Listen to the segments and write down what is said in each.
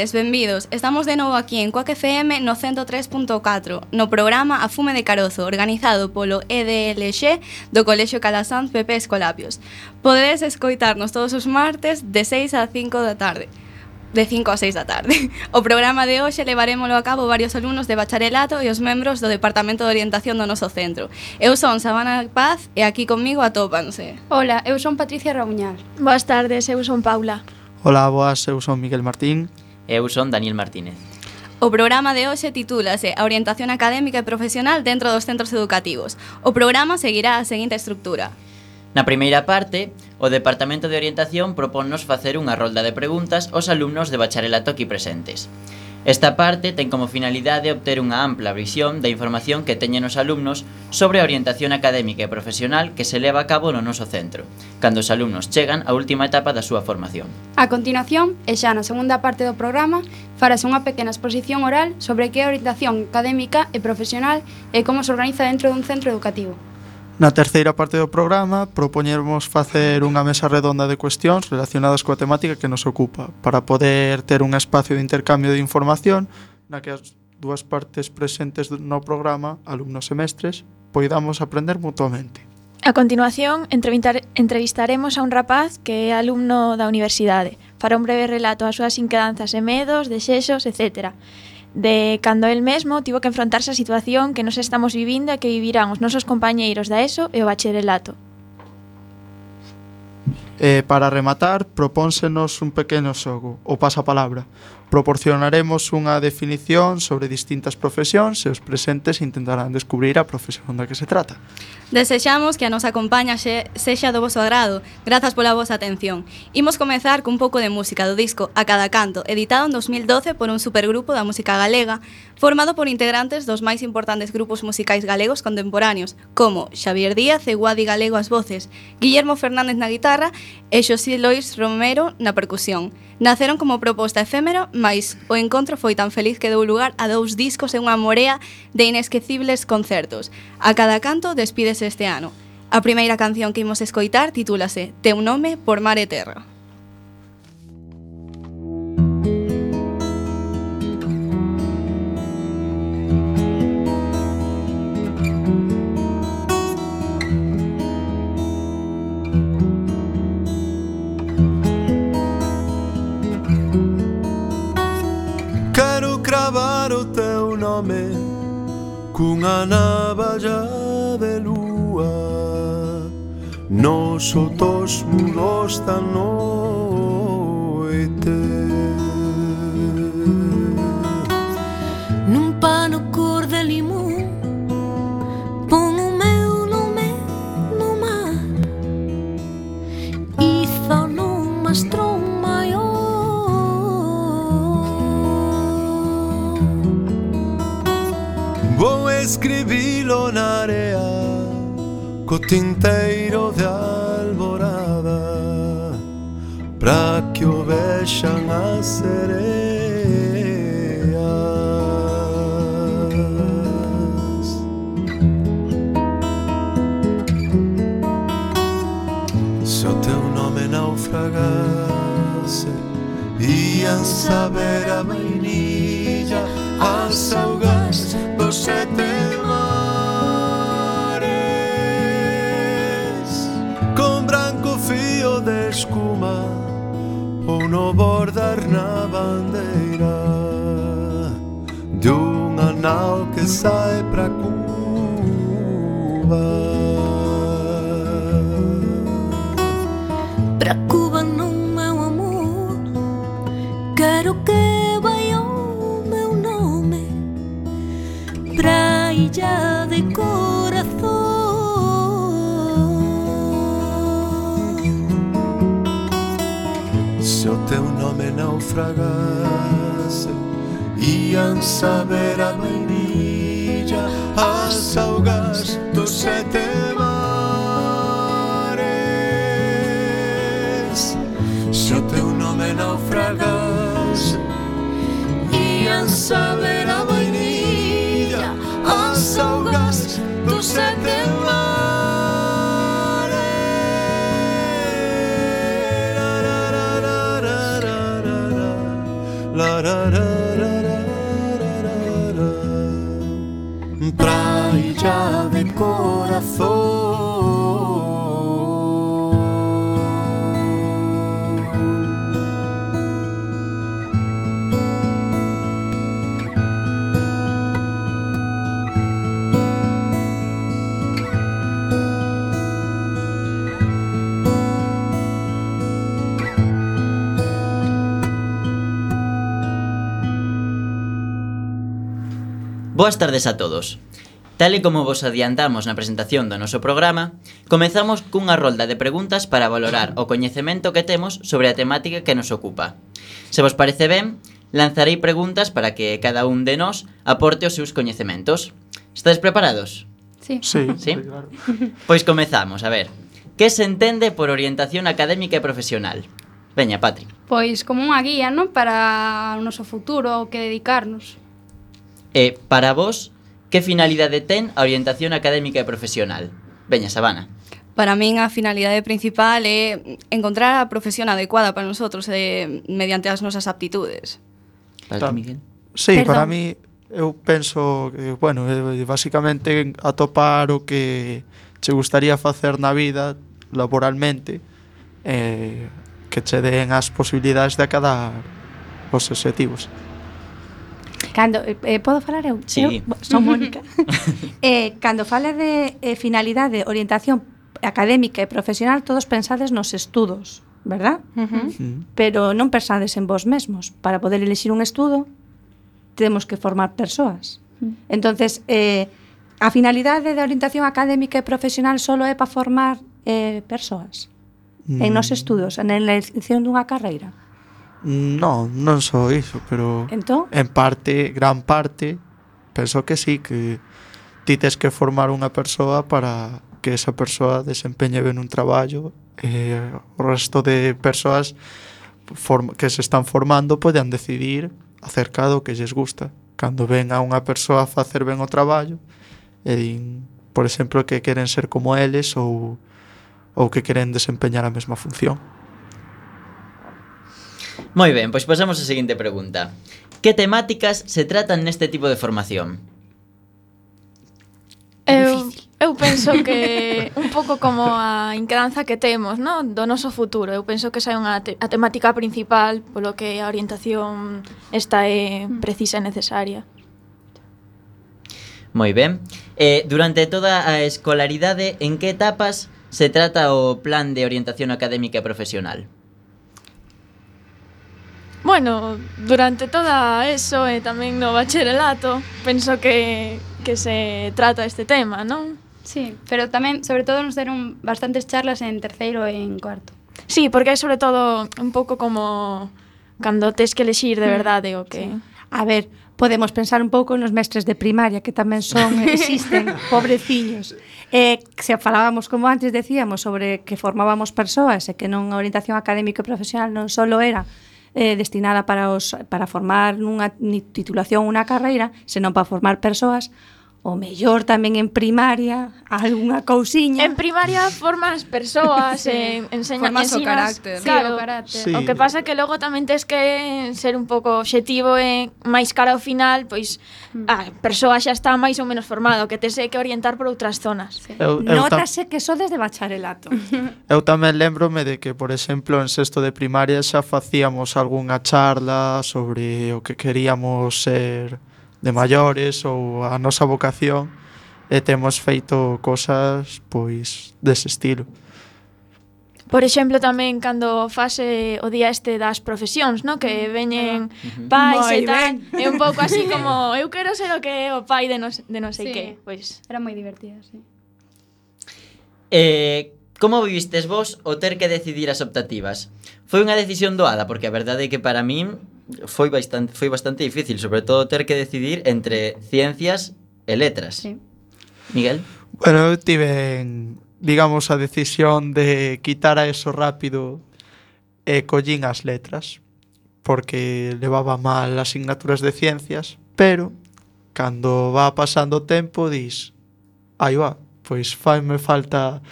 tardes, benvidos. Estamos de novo aquí en Coac FM no 103.4, no programa A Fume de Carozo, organizado polo EDLX do Colexio Calasanz PP Escolapios. Podedes escoitarnos todos os martes de 6 a 5 da tarde de 5 a 6 da tarde. O programa de hoxe levarémolo a cabo varios alumnos de bacharelato e os membros do Departamento de Orientación do noso centro. Eu son Sabana Paz e aquí comigo atópanse. Hola, eu son Patricia Rauñal. Boas tardes, eu son Paula. Ola, boas, eu son Miguel Martín Eu son Daniel Martínez. O programa de hoxe titúlase A orientación académica e profesional dentro dos centros educativos. O programa seguirá a seguinte estructura. Na primeira parte, o Departamento de Orientación proponnos facer unha rolda de preguntas aos alumnos de bacharelato aquí presentes. Esta parte ten como finalidade obter unha ampla visión da información que teñen os alumnos sobre a orientación académica e profesional que se leva a cabo no noso centro, cando os alumnos chegan á última etapa da súa formación. A continuación, e xa na segunda parte do programa, farase unha pequena exposición oral sobre que é a orientación académica e profesional e como se organiza dentro dun centro educativo. Na terceira parte do programa propoñermos facer unha mesa redonda de cuestións relacionadas coa temática que nos ocupa para poder ter un espacio de intercambio de información na que as dúas partes presentes no programa, alumnos e mestres, poidamos aprender mutuamente. A continuación, entrevistaremos a un rapaz que é alumno da universidade. Fará un breve relato as súas inquedanzas e medos, desexos, etcétera de cando el mesmo tivo que enfrontarse a situación que nos estamos vivindo e que vivirán os nosos compañeiros da ESO e o bacharelato. Eh, para rematar, propónsenos un pequeno xogo, o pasapalabra, Proporcionaremos unha definición sobre distintas profesións e os presentes intentarán descubrir a profesión da que se trata. Desexamos que a nosa compaña xe, sexa do vosso agrado. Grazas pola vosa atención. Imos comezar cun pouco de música do disco A Cada Canto, editado en 2012 por un supergrupo da música galega, formado por integrantes dos máis importantes grupos musicais galegos contemporáneos, como Xavier Díaz e Guadi Galego as voces, Guillermo Fernández na guitarra e Xosé Lois Romero na percusión. Naceron como proposta efémero mais o encontro foi tan feliz que deu lugar a dous discos e unha morea de inesquecibles concertos. A cada canto despídese este ano. A primeira canción que imos escoitar titúlase Teu nome por mar e terra. cunha navalla de lúa Nos otos mudos da noite suelo na area co tinteiro de alborada. Pra que o vexan as sereas Se o teu nome naufragase ian saber a vainilla ou no bordar na bandeira dunha nau que sai pra Cuba. Pra Cuba non meu amor quero que vai o meu nome pra illa de Cuba. naufragase Ian saber a vainilla As augas dos sete mares Se o teu nome naufragase Ian saber praia de corazón. Boas tardes a todos. Tal e como vos adiantamos na presentación do noso programa, comezamos cunha rolda de preguntas para valorar o coñecemento que temos sobre a temática que nos ocupa. Se vos parece ben, lanzarei preguntas para que cada un de nós aporte os seus coñecementos. Estades preparados? Sí. Sí, sí? claro. Pois comezamos, a ver. Que se entende por orientación académica e profesional? Veña, Patri. Pois como unha guía, non? Para o noso futuro, o que dedicarnos. E para vos, Que finalidade ten a orientación académica e profesional? Veña, Sabana. Para min a finalidade principal é encontrar a profesión adecuada para nosotros e, mediante as nosas aptitudes. Para ti, Miguel? Sí, Perdón. para mí eu penso que, bueno, eh, basicamente atopar o que che gustaría facer na vida laboralmente eh, que che den as posibilidades de cada os objetivos. Cando, eh, eh podo falar eu? Sí. Eu son Mónica. eh, cando fala de eh, finalidade, orientación académica e profesional, todos pensades nos estudos, verdad? Uh -huh. sí. Pero non pensades en vos mesmos. Para poder elixir un estudo, temos que formar persoas. Mm. Entonces, eh, a finalidade da orientación académica e profesional solo é para formar eh, persoas mm. en nos mm. estudos, en a elección dunha carreira. Non, non só iso, pero entón? en parte, gran parte, penso que sí, que ti tes que formar unha persoa para que esa persoa desempeñe ben un traballo e eh, o resto de persoas que se están formando poden decidir acerca do que lles gusta. Cando ven a unha persoa a facer ben o traballo, e eh, din, por exemplo, que queren ser como eles ou, ou que queren desempeñar a mesma función. Moi ben, pois pasamos á seguinte pregunta. Que temáticas se tratan neste tipo de formación? Eu, eu penso que un pouco como a incranza que temos no? do noso futuro. Eu penso que esa é unha te a temática principal polo que a orientación esta é mm. precisa e necesaria. Moi ben. Eh, durante toda a escolaridade, en que etapas se trata o plan de orientación académica e profesional? Bueno, durante toda eso e tamén no bacharelato penso que, que se trata este tema, non? Sí, pero tamén, sobre todo, nos deron bastantes charlas en terceiro e en cuarto. Sí, porque é sobre todo un pouco como cando tes que elexir de mm. verdade o que... Sí. A ver, podemos pensar un pouco nos mestres de primaria que tamén son existen pobreciños. Eh, se falábamos como antes decíamos sobre que formábamos persoas e que non a orientación académica e profesional non só era eh, destinada para, os, para formar nunha titulación unha carreira, senón para formar persoas o mellor tamén en primaria algunha cousiña. En primaria formas persoas, sí. eh, enseña, formas ensinas, o carácter. Claro, sí, o, carácter. Sí. o que pasa que logo tamén tes que ser un pouco objetivo e máis cara ao final, pois mm. a persoa xa está máis ou menos formado, que tes que orientar por outras zonas. Sí. Eu, eu Notase que só desde bacharelato. eu tamén lembrome de que, por exemplo, en sexto de primaria xa facíamos algunha charla sobre o que queríamos ser de maiores ou a nosa vocación e temos feito cosas pois dese estilo. Por exemplo, tamén cando fase o día este das profesións, no? que veñen pais moi e tal, ben. é un pouco así como eu quero ser o que é o pai de non de non sei sí. que. Pois. Era moi divertido, sí. Eh, como vivistes vos o ter que decidir as optativas? Foi unha decisión doada, porque a verdade é que para min foi bastante foi bastante difícil, sobre todo ter que decidir entre ciencias e letras. Sí. Miguel? Bueno, eu tive, digamos, a decisión de quitar a eso rápido e collín as letras porque levaba mal as asignaturas de ciencias, pero cando va pasando o tempo dis, aí va, pois faime falta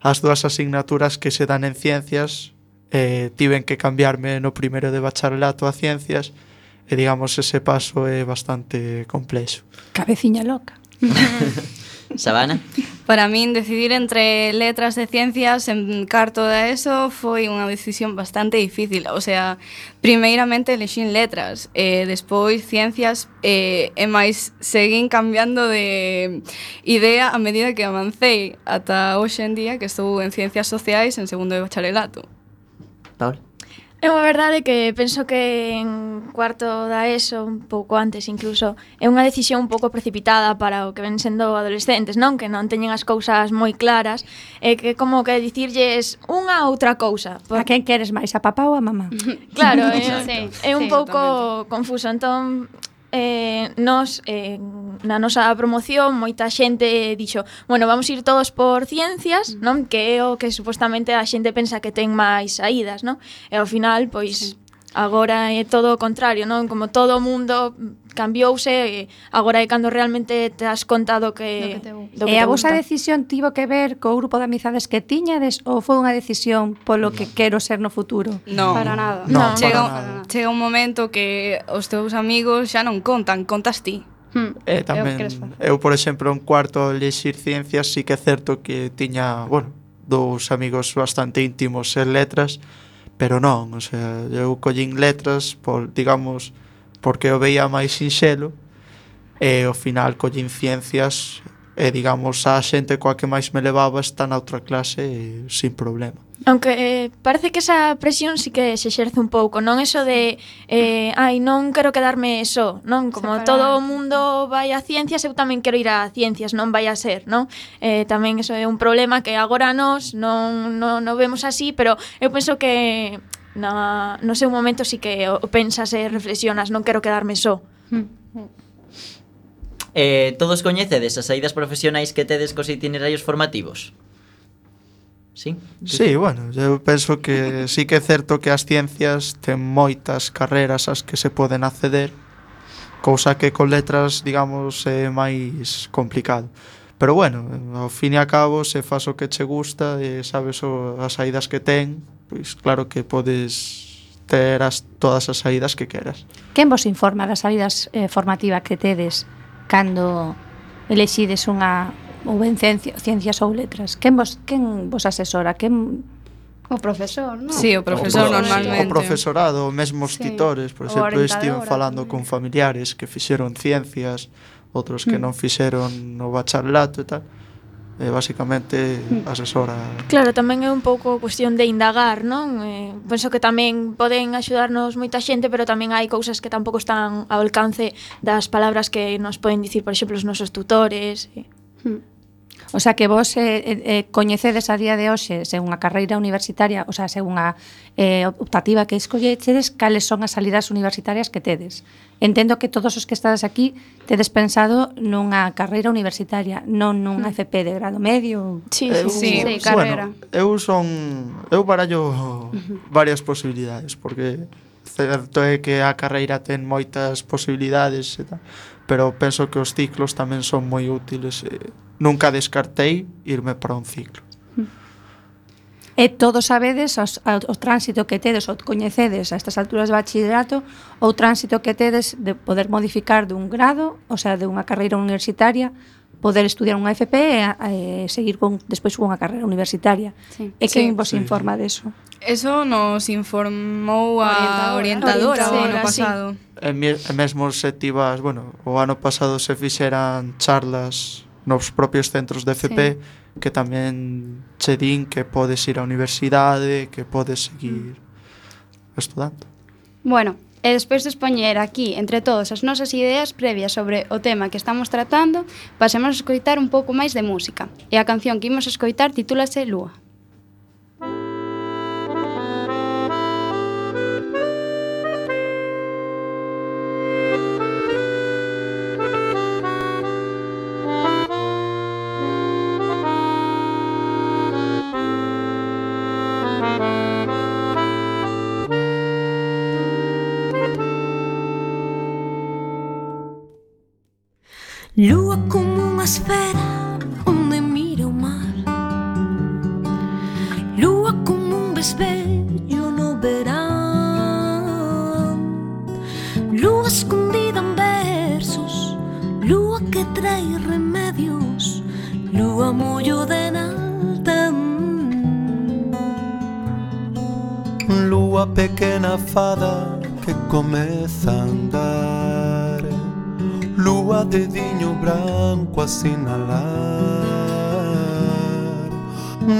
as dúas asignaturas que se dan en ciencias eh, tiven que cambiarme no primeiro de bacharelato a ciencias e digamos ese paso é bastante complexo. Cabeciña loca. Sabana? Para min decidir entre letras e ciencias en carto da ESO foi unha decisión bastante difícil, o sea, primeiramente elexín letras, e despois ciencias e, e máis seguín cambiando de idea a medida que avancei ata hoxe en día que estou en ciencias sociais en segundo de bacharelato. Paul? É unha verdade que penso que en cuarto da ESO, un pouco antes incluso, é unha decisión un pouco precipitada para o que ven sendo adolescentes, non? Que non teñen as cousas moi claras e que como que dicirlles unha outra cousa. Por... A quen queres máis, a papá ou a mamá? claro, é, sí, é un sí, pouco totalmente. confuso. Entón, eh, nos, eh, na nosa promoción, moita xente dixo, bueno, vamos ir todos por ciencias, mm. non? Que é o que supostamente a xente pensa que ten máis saídas, non? E ao final, pois, sí. agora é todo o contrario, non? Como todo o mundo cambiouse agora é cando realmente te has contado que, do que te do que E a vosa decisión tivo que ver co grupo de amizades que tiñades ou foi unha decisión polo que quero ser no futuro? Non. Para nada. No, no. Chega, para nada. chega un momento que os teus amigos xa non contan, contas ti. Hmm. Eh, tamén, eu, por exemplo, un cuarto lexir ciencias sí que é certo que tiña, bueno, dous amigos bastante íntimos en letras, pero non, o sea, eu collín letras por, digamos, porque o veía máis sinxelo e ao final collín ciencias e digamos a xente coa que máis me levaba está na outra clase e, sin problema. Aunque eh, parece que esa presión sí que se exerce un pouco, non eso de eh, ai, non quero quedarme só, non? Como Separado. todo o mundo vai a ciencias, eu tamén quero ir a ciencias, non vai a ser, non? Eh, tamén eso é un problema que agora nos non, non, non vemos así, pero eu penso que na, no seu momento si que o pensas e reflexionas, non quero quedarme só. Hmm. Eh, todos coñecedes as saídas profesionais que tedes cos itinerarios formativos? Sí? Sí, bueno, eu penso que sí que é certo que as ciencias ten moitas carreras as que se poden acceder, cousa que con letras, digamos, é máis complicado. Pero bueno, ao fin e a cabo, se faz o que che gusta e sabes o, as saídas que ten, pois claro que podes ter as, todas as saídas que queras. Quen vos informa das saídas eh, formativas que tedes cando elexides unha ou ben ciencia, ciencias ou letras? Quen vos, quen vos asesora? Quen O profesor, non? Sí, o profesor o, normalmente. O profesorado, mesmo os mesmos sí. titores, por exemplo, estiven falando con familiares que fixeron ciencias, outros que mm. non fixeron o bacharelato e tal e basicamente mm. asesora. Claro, tamén é un pouco cuestión de indagar, non? Eh, penso que tamén poden axudarnos moita xente, pero tamén hai cousas que tampouco están ao alcance das palabras que nos poden dicir, por exemplo, os nosos tutores. Eh. Mm. O sea que vos eh, eh, eh, coñecedes a día de hoxe, según a carreira universitaria, o sea, según a eh, optativa que escollechedes, cales son as salidas universitarias que tedes. Entendo que todos os que estades aquí tedes pensado nunha carreira universitaria, non nunha mm. FP de grado medio. Sí, eu, sí, sí, sí carreira. Bueno, eu son eu barallo varias posibilidades, porque certo é que a carreira ten moitas posibilidades e tal pero penso que os ciclos tamén son moi útiles. Eh. Nunca descartei irme para un ciclo. E todos sabedes os, o tránsito que tedes ou coñecedes a estas alturas de bachillerato o tránsito que tedes de poder modificar dun grado, o sea, de unha carreira universitaria poder estudiar unha FP e, e seguir con despois unha carreira universitaria. Sí. E quen sí. vos sí. informa deso? Eso nos informou a orientadora, orientadora o ano pasado. Sí. E, e mesmo se tivas, bueno, o ano pasado se fixeran charlas nos propios centros de FP sí. que tamén che din que podes ir á universidade, que podes seguir mm. estudando. Bueno, e despois de expoñer aquí, entre todos, as nosas ideas previas sobre o tema que estamos tratando, pasemos a escoitar un pouco máis de música. E a canción que imos escoitar titúlase Lúa. Lúa como unha esfera onde mira o mar. Lúa como un besbello no verán. Lúa escondida en versos Lúa que trae remedios Lúa mollo de nalta Lúa pequena fada que comezan Lúa de diño branco a sinalar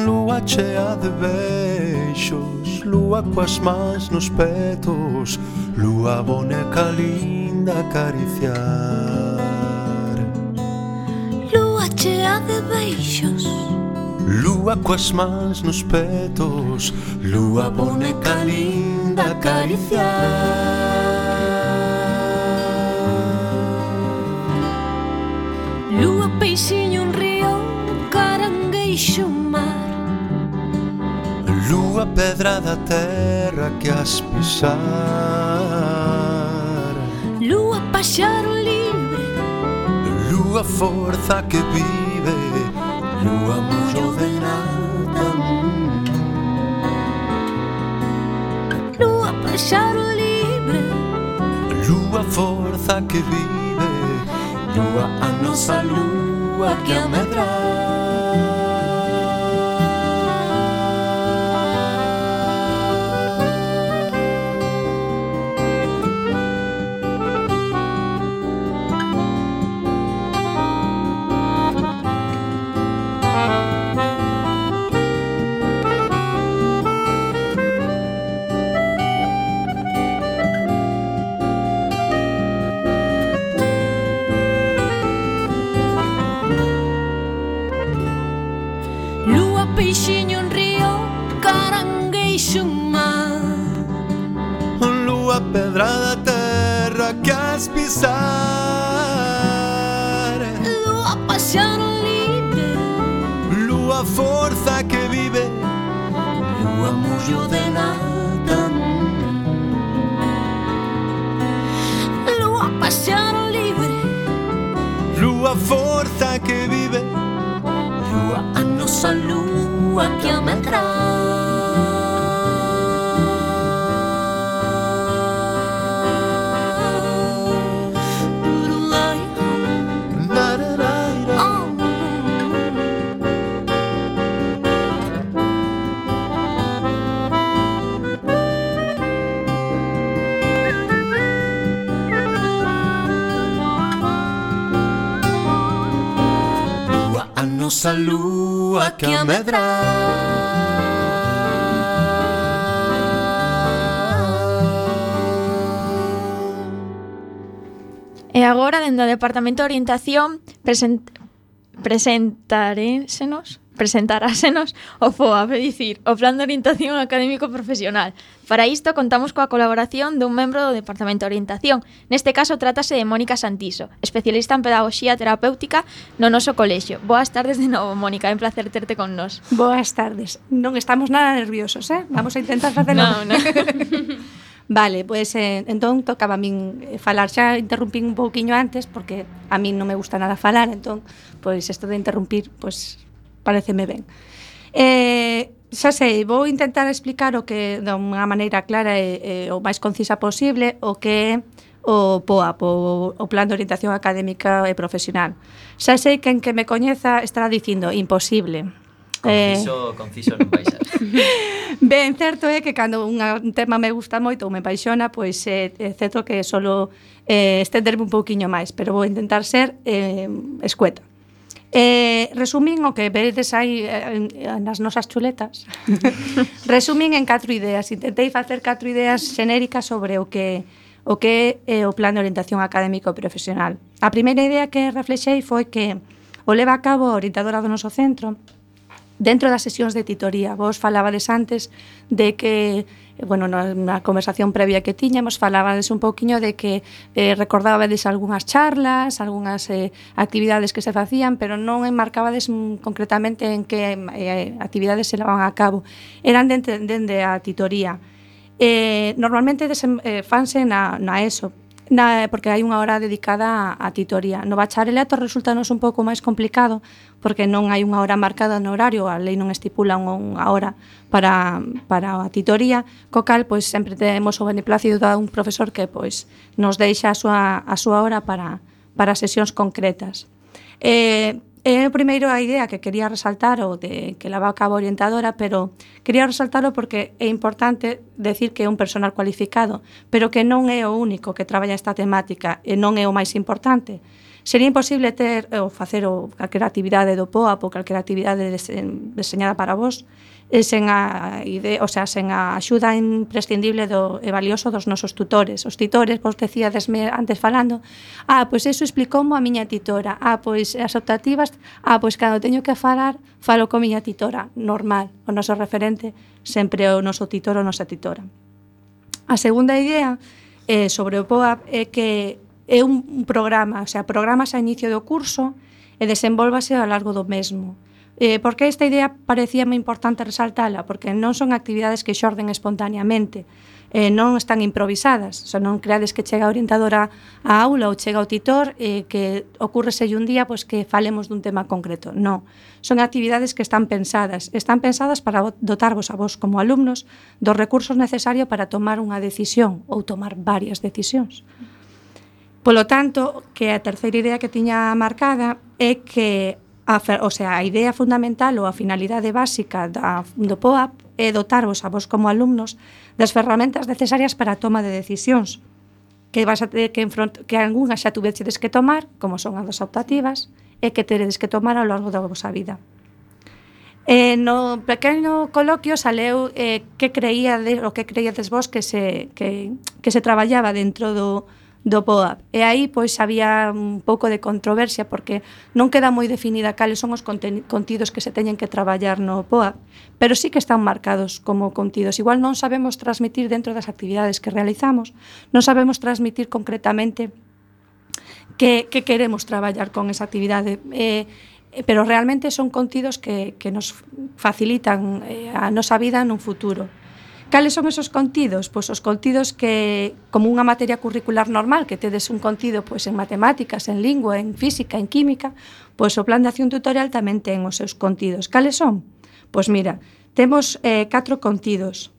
Lúa chea de beixos Lúa coas mans nos petos Lúa boneca linda acariciar. Lúa chea de beixos Lúa coas mans nos petos Lúa boneca linda acariciar. baixo o mar. Lúa pedra da terra que as pisara Lúa paxaro libre. Lúa forza que vive. Lúa mullo de nada Lúa paxaro libre. Lúa forza que vive. Lúa a nosa lúa que amedra Departamento de Orientación present, presentarésenos presentarásenos o FOAP, é dicir, o Plan de Orientación Académico Profesional. Para isto contamos coa colaboración dun membro do Departamento de Orientación. Neste caso trátase de Mónica Santiso, especialista en Pedagogía Terapéutica no noso colexio. Boas tardes de novo, Mónica, é un placer terte con nós. Boas tardes. Non estamos nada nerviosos, eh? Vamos a intentar facelo. No, no. Vale, pois eh, entón tocaba a min eh, falar xa, interrumpín un pouquiño antes porque a min non me gusta nada falar, entón pois isto de interrumpir, pois pareceme ben. Eh, xa sei, vou intentar explicar o que de unha maneira clara e, e o máis concisa posible o que é o POAP, o, o Plan de Orientación Académica e Profesional. Xa sei que en que me coñeza estará dicindo imposible, Confiso, eh... confiso non vai ser. ben, certo é que cando un tema me gusta moito ou me paixona, pois é, é certo que solo eh, estenderme un pouquiño máis, pero vou intentar ser eh, escueta. Eh, resumín o que vedes aí eh, nas nosas chuletas. resumín en catro ideas. Intentei facer catro ideas xenéricas sobre o que o que é o plan de orientación académico profesional. A primeira idea que reflexei foi que o leva a cabo a orientadora do noso centro, dentro das sesións de titoría. Vos falabades antes de que, bueno, na conversación previa que tiñamos, falabades un pouquiño de que eh, recordabades algunhas charlas, algunhas eh, actividades que se facían, pero non enmarcabades mm, concretamente en que eh, actividades se levaban a cabo. Eran dende, dende a titoría. Eh, normalmente desem, eh, fanse na, na ESO, na, porque hai unha hora dedicada a titoría. No bacharelato resultanos un pouco máis complicado porque non hai unha hora marcada no horario, a lei non estipula unha hora para, para a titoría, co cal pois sempre temos o beneplácido de un profesor que pois nos deixa a súa, a súa hora para, para sesións concretas. Eh, É o primeiro a idea que quería resaltar o de que leva a cabo orientadora, pero quería resaltarlo porque é importante decir que é un personal cualificado, pero que non é o único que traballa esta temática e non é o máis importante. Sería imposible ter eh, ou facer o calquera actividade do POA ou calquera actividade deseñada para vos e sen a ide, o sea, sen a axuda imprescindible do, e valioso dos nosos tutores. Os titores, vos decíadesme antes falando, ah, pois eso explicou a miña titora, ah, pois as optativas, ah, pois cando teño que falar, falo co miña titora, normal, o noso referente, sempre o noso titor ou nosa titora. A segunda idea eh, sobre o POAP é que é un programa, o sea, programas a inicio do curso e desenvolvase ao largo do mesmo Eh, porque esta idea parecía moi importante resaltala? Porque non son actividades que xorden espontaneamente, eh, non están improvisadas, o sea, non creades que chega a orientadora á aula ou chega o titor eh, que ocurreselle un día pois, que falemos dun tema concreto, non. Son actividades que están pensadas, están pensadas para dotarvos a vos como alumnos dos recursos necesarios para tomar unha decisión ou tomar varias decisións. Polo tanto, que a terceira idea que tiña marcada é que a, o sea, a idea fundamental ou a finalidade básica da, do POAP é dotarvos a vos como alumnos das ferramentas necesarias para a toma de decisións que vas a ter que enfront, que algunha xa tuvedes que tomar, como son as dos optativas, e que teredes que tomar ao longo da vosa vida. Eh, no pequeno coloquio saleu eh, que creía de, o que creíades vos que se, que, que se traballaba dentro do, do POAP. E aí pois había un pouco de controversia porque non queda moi definida cales son os contidos que se teñen que traballar no POAP, pero sí que están marcados como contidos. Igual non sabemos transmitir dentro das actividades que realizamos, non sabemos transmitir concretamente que, que queremos traballar con esa actividade. Eh, eh pero realmente son contidos que, que nos facilitan eh, a nosa vida nun futuro. Cales son esos contidos? Pois os contidos que, como unha materia curricular normal, que tedes un contido pois, en matemáticas, en lingua, en física, en química, pois o plan de acción tutorial tamén ten os seus contidos. Cales son? Pois mira, temos eh, catro contidos.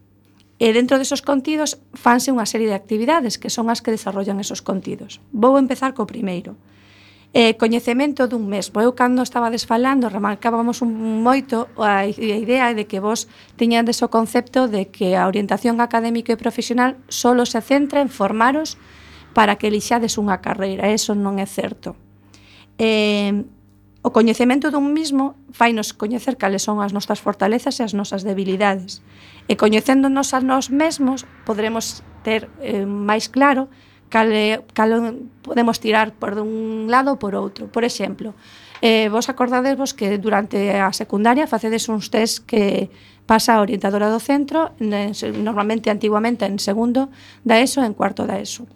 E dentro desos contidos fanse unha serie de actividades que son as que desarrollan esos contidos. Vou empezar co primeiro eh, coñecemento dun mesmo. Eu cando estaba desfalando remarcábamos un moito a, a idea de que vos tiñades o concepto de que a orientación académica e profesional solo se centra en formaros para que elixades unha carreira. Eso non é certo. Eh, o coñecemento dun mismo fainos coñecer cales son as nosas fortalezas e as nosas debilidades. E coñecéndonos a nós mesmos, podremos ter eh, máis claro cale, cal podemos tirar por un lado ou por outro. Por exemplo, eh, vos acordadesvos que durante a secundaria facedes uns test que pasa a orientadora do centro, normalmente, antiguamente, en segundo da ESO e en cuarto da ESO.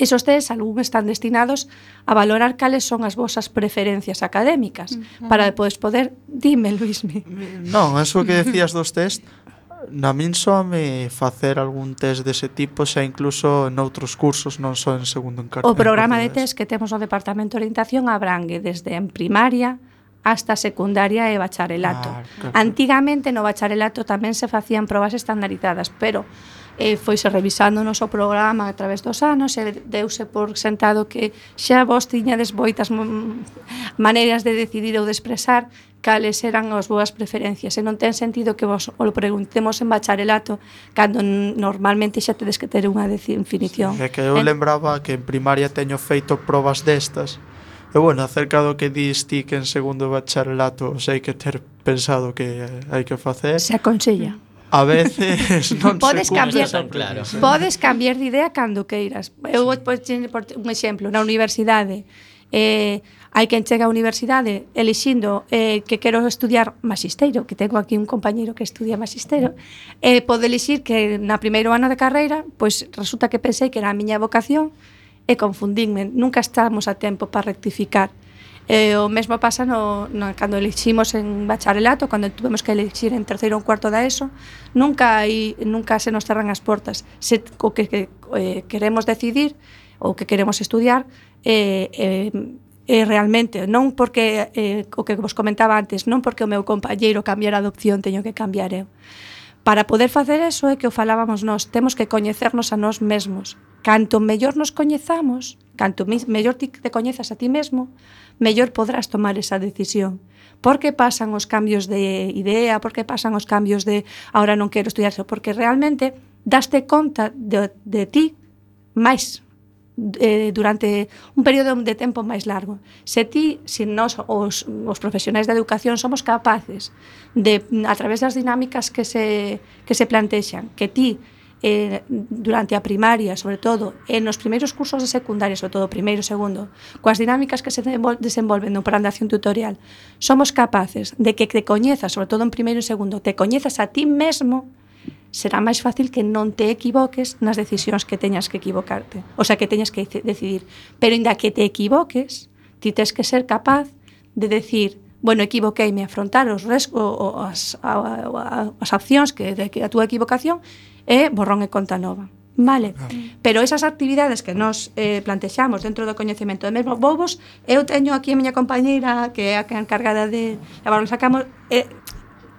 Esos test algún están destinados a valorar cales son as vosas preferencias académicas uh -huh. para depois poder... Dime, Luismi. Non, eso que decías dos test Na min soame facer algún test dese tipo xa incluso en outros cursos, non só en segundo en cartón. O programa de test que temos no Departamento de Orientación abrangue desde en primaria hasta secundaria e bacharelato. Ah, claro. Antigamente no bacharelato tamén se facían probas estandarizadas, pero eh, foise revisando o noso programa a través dos anos e deuse por sentado que xa vos tiñades boitas maneiras de decidir ou de expresar cales eran as vosas preferencias e non ten sentido que vos o preguntemos en bacharelato cando normalmente xa tedes que ter unha definición. É que eu en... lembraba que en primaria teño feito probas destas E bueno, acerca do que dis ti que en segundo bacharelato sei que ter pensado que hai que facer. Se aconsella a veces non podes se cambiar, claro. Podes cambiar de idea cando queiras. Eu vou pois, un exemplo, na universidade. Eh, hai quen chega á universidade elixindo eh, que quero estudiar magisteiro, que tengo aquí un compañeiro que estudia magisteiro, eh, pode elixir que na primeiro ano de carreira, pois resulta que pensei que era a miña vocación e confundinme. Nunca estamos a tempo para rectificar. E o mesmo pasa no, no, cando eliximos en bacharelato, cando tuvemos que elixir en terceiro ou cuarto da ESO, nunca hai, nunca se nos cerran as portas. Se, o que, que eh, queremos decidir ou que queremos estudiar eh, eh, eh, realmente, non porque eh, o que vos comentaba antes, non porque o meu compañeiro cambiara de opción teño que cambiar eu. Para poder facer eso é que o falábamos nós, temos que coñecernos a nós mesmos. Canto mellor nos coñezamos, Canto mellor ti te coñezas a ti mesmo, mellor podrás tomar esa decisión. Porque pasan os cambios de idea, porque pasan os cambios de ahora non quero estudiar eso, porque realmente daste conta de, de ti máis eh, durante un período de tempo máis largo. Se ti, se nós os, os profesionais da educación somos capaces de a través das dinámicas que se que se plantexan, que ti eh, durante a primaria, sobre todo, e nos primeiros cursos de secundaria, sobre todo primeiro e segundo, coas dinámicas que se desenvolven no plan de acción tutorial, somos capaces de que te coñezas, sobre todo en primeiro e segundo, te coñezas a ti mesmo, será máis fácil que non te equivoques nas decisións que teñas que equivocarte, o sea, que teñas que decidir. Pero inda que te equivoques, ti tens que ser capaz de decir, bueno, equivoqueime, afrontar os resco, o, as, a, a, as accións que de que a túa equivocación é borrón e conta nova. Vale, ah. pero esas actividades que nos eh, plantexamos dentro do coñecemento de mesmo bobos, eu teño aquí a miña compañeira que é a que encargada de lavar, sacamos, eh,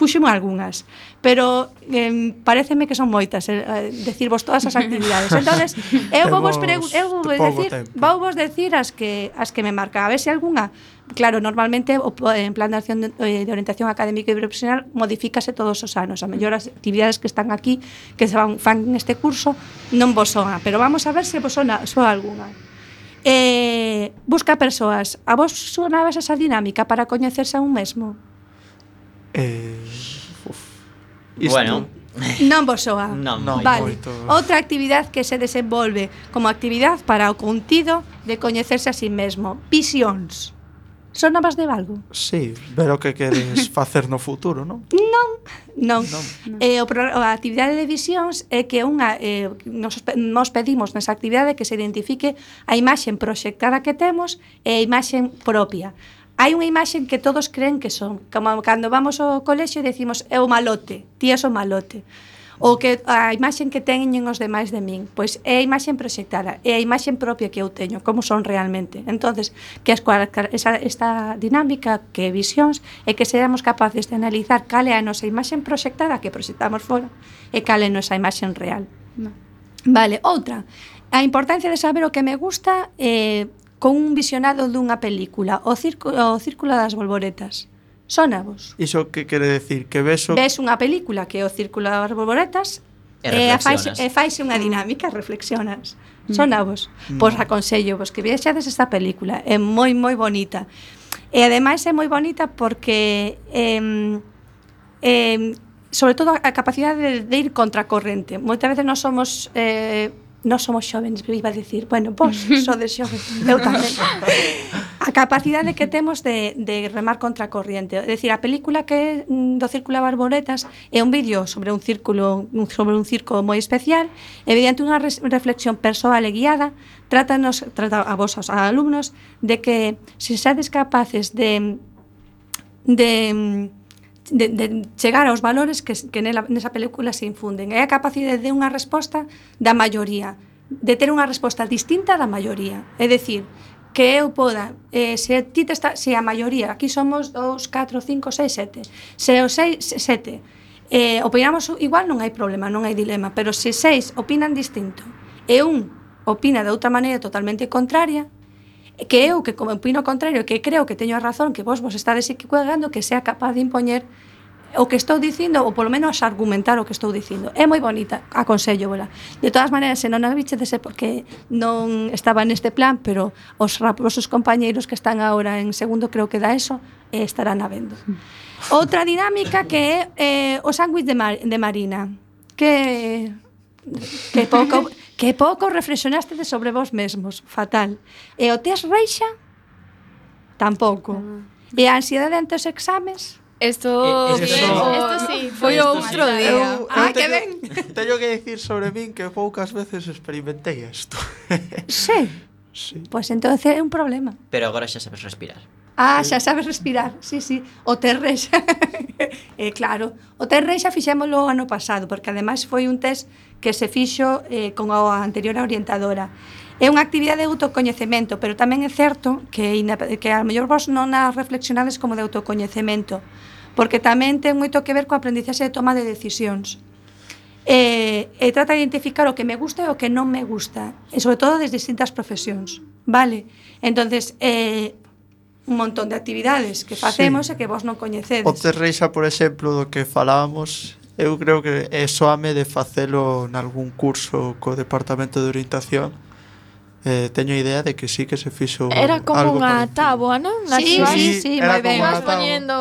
puxen algunhas, pero eh, pareceme que son moitas, eh, eh, decirvos todas as actividades. Entonces, eu vou vos eu vou vos decir, vou vos decir as que as que me marca, a ver se algunha Claro, normalmente o en plan de acción de, eh, de orientación académica e profesional modifícase todos os anos. A mellor as actividades que están aquí, que se van fan neste curso, non vos soa. pero vamos a ver se vos sona, soa algunha. Eh, busca persoas. A vos sonabas esa dinámica para coñecerse a un mesmo? Eh, uf. Isto, bueno, Non vos soa. Non, non vale. Moito. Outra actividade que se desenvolve como actividade para o contido de coñecerse a si sí mesmo. Visións. Sonabas de algo? Sí, ver o que queres facer no futuro, non? Non, non. non. Eh, o, a actividade de visións é que unha, eh, nos, nos pedimos nesa actividade que se identifique a imaxen proxectada que temos e a imaxen propia hai unha imaxe que todos creen que son. Como cando vamos ao colexio e decimos, é o malote, ti és o malote. Ou que a imaxe que teñen os demais de min, pois é a imaxe proxectada, é a imaxe propia que eu teño, como son realmente. entonces que as, esa, esta dinámica, que visións, é que seamos capaces de analizar cal é a nosa imaxe proxectada que proxectamos fora e cal é a nosa imaxe real. No. Vale, outra. A importancia de saber o que me gusta eh, con un visionado dunha película, o círculo, o círculo das bolboretas. Sónavos. Iso que quere decir? Que ves o... Ves unha película que é o círculo das bolboretas e, e, fais, e faise unha dinámica, reflexionas. Sonavos. Mm. Pois aconsello vos que vexades esta película. É moi, moi bonita. E ademais é moi bonita porque... Eh, eh, sobre todo a capacidade de, de ir contra corrente. Moitas veces nós somos eh, nós somos xóvenes, iba a decir, bueno, vos sodes xóvenes, eu tamén. A capacidade que temos de, de remar contra a corriente. É dicir, a película que mm, do Círculo de Barboretas é un vídeo sobre un círculo sobre un circo moi especial, e mediante unha reflexión persoal e guiada, trátanos, trata a vos, aos alumnos, de que se si sedes capaces de de mm, de, de chegar aos valores que, que nela, nesa película se infunden. É a capacidade de unha resposta da maioría, de ter unha resposta distinta da maioría. É dicir, que eu poda, eh, se ti te está, se a maioría, aquí somos 2, 4, 5, 6, 7, se o 6, 7, eh, opinamos igual non hai problema, non hai dilema, pero se seis opinan distinto e un opina de outra maneira totalmente contraria, que eu que como opino contrario, que creo que teño a razón, que vos vos estades equivocando, que sea capaz de impoñer o que estou dicindo, ou polo menos argumentar o que estou dicindo. É moi bonita, aconsello, vela. De todas maneiras, se non a bichedese porque non estaba neste plan, pero os raposos compañeiros que están agora en segundo, creo que da eso, estarán habendo. Hmm. Outra dinámica que é eh, o sándwich de, mar, de Marina, que que pouco Que pouco reflexionastedes sobre vos mesmos, fatal. E o test reixa? Tampouco. Ah. E a ansiedade ante os exames? Esto, eh, esto, esto sí, foi outro día. Eu, ah, teño, que ben. Teño que dicir sobre min que poucas veces experimentei isto. Sí. Sí. Pois pues entonces é un problema. Pero agora xa sabes respirar. Ah, xa sabes respirar, sí, sí. O Terrexa, eh, claro. O Terrexa o ano pasado, porque ademais foi un test que se fixo eh, con a anterior orientadora. É unha actividade de autocoñecemento, pero tamén é certo que, que a mellor vos non a reflexionades como de autocoñecemento, porque tamén ten moito que ver coa aprendizaxe de toma de decisións. E, e trata de identificar o que me gusta e o que non me gusta, e sobre todo desde distintas profesións. Vale, entonces, eh, un montón de actividades que facemos sí. e que vos non coñecedes. O Terreixa, por exemplo, do que falábamos, eu creo que é soame de facelo nalgún curso co Departamento de Orientación, eh, teño idea de que sí que se fixo Era como algo unha táboa, non? Sí, sí, mm. sí, sí, moi ben. Ibas poñendo